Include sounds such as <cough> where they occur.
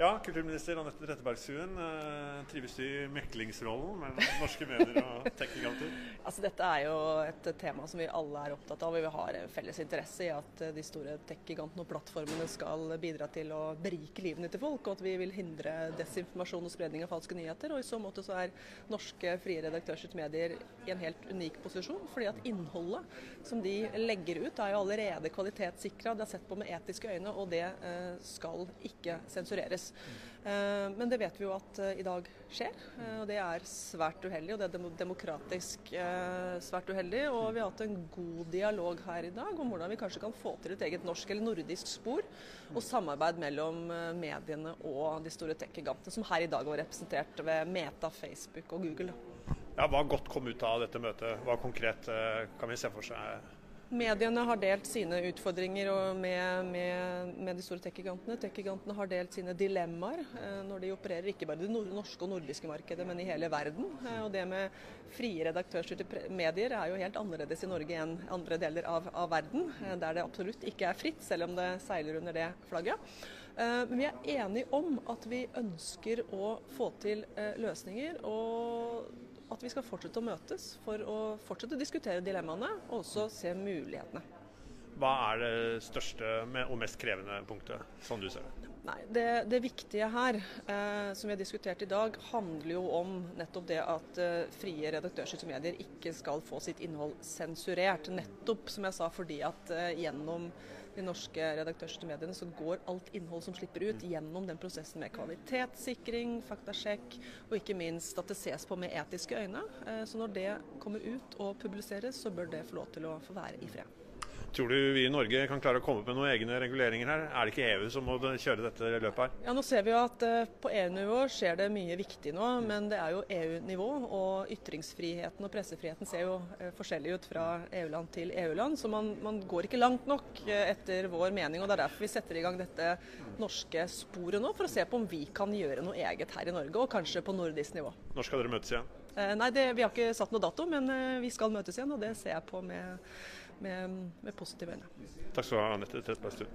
Ja, kulturminister Anette Trettebergstuen. Eh, trives du i meklingsrollen mellom norske medier og <laughs> tech-giganter? altså, dette er jo et tema som vi alle er opptatt av. Vi har felles interesse i at de store tech-gigantene og plattformene skal bidra til å berike livene til folk, og at vi vil hindre desinformasjon og spredning av falske nyheter. Og I så måte så er norske frie redaktørsitt medier i en helt unik posisjon. fordi at innholdet som de legger ut er jo allerede kvalitetssikra, det er sett på med etiske øyne, og det eh, skal ikke sensureres. Eh, men det vet vi jo at eh, i dag skjer, eh, og det er svært uheldig. Og det er demokratisk svært uheldig. Og vi har hatt en god dialog her i dag om hvordan vi kanskje kan få til et eget norsk eller nordisk spor, og samarbeid mellom mediene og de store tech-gigantene, som her i dag var representert ved Meta, Facebook og Google. Ja, Hva godt kom ut av dette møtet? Hva konkret kan vi se for seg? Mediene har delt sine utfordringer med, med, med de store tech-gigantene. Tech-gigantene har delt sine dilemmaer eh, når de opererer ikke bare i det norske og nordiske markedet, men i hele verden. Eh, og Det med frie redaktørstyrte medier er jo helt annerledes i Norge enn andre deler av, av verden, eh, der det absolutt ikke er fritt, selv om det seiler under det flagget. Men vi er enige om at vi ønsker å få til løsninger. og at vi skal fortsette å møtes for å fortsette å diskutere dilemmaene og også se mulighetene. Hva er det største og mest krevende punktet, som du ser det? Nei, det, det viktige her, eh, som vi har diskutert i dag, handler jo om nettopp det at eh, frie redaktørstyrte medier ikke skal få sitt innhold sensurert. Nettopp, som jeg sa, fordi at eh, gjennom de norske redaktørstyrte mediene så går alt innhold som slipper ut, gjennom den prosessen med kvalitetssikring, faktasjekk, og ikke minst at det ses på med etiske øyne. Eh, så når det kommer ut og publiseres, så bør det få lov til å få være i fred. Tror du vi i Norge kan klare å komme med noen egne reguleringer her? Er det ikke EU som må kjøre dette løpet her? Ja, Nå ser vi jo at uh, på EU-nivå skjer det mye viktig nå, men det er jo EU-nivå. Og ytringsfriheten og pressefriheten ser jo uh, forskjellig ut fra EU-land til EU-land. Så man, man, går ikke langt nok uh, etter vår mening. og Det er derfor vi setter i gang dette norske sporet nå, for å se på om vi kan gjøre noe eget her i Norge, og kanskje på nordisk nivå. Når skal dere møtes igjen? Nei, det, Vi har ikke satt noe dato, men vi skal møtes igjen, og det ser jeg på med med, med positive øyne. Takk skal du ha, Anette Trettebergstuen.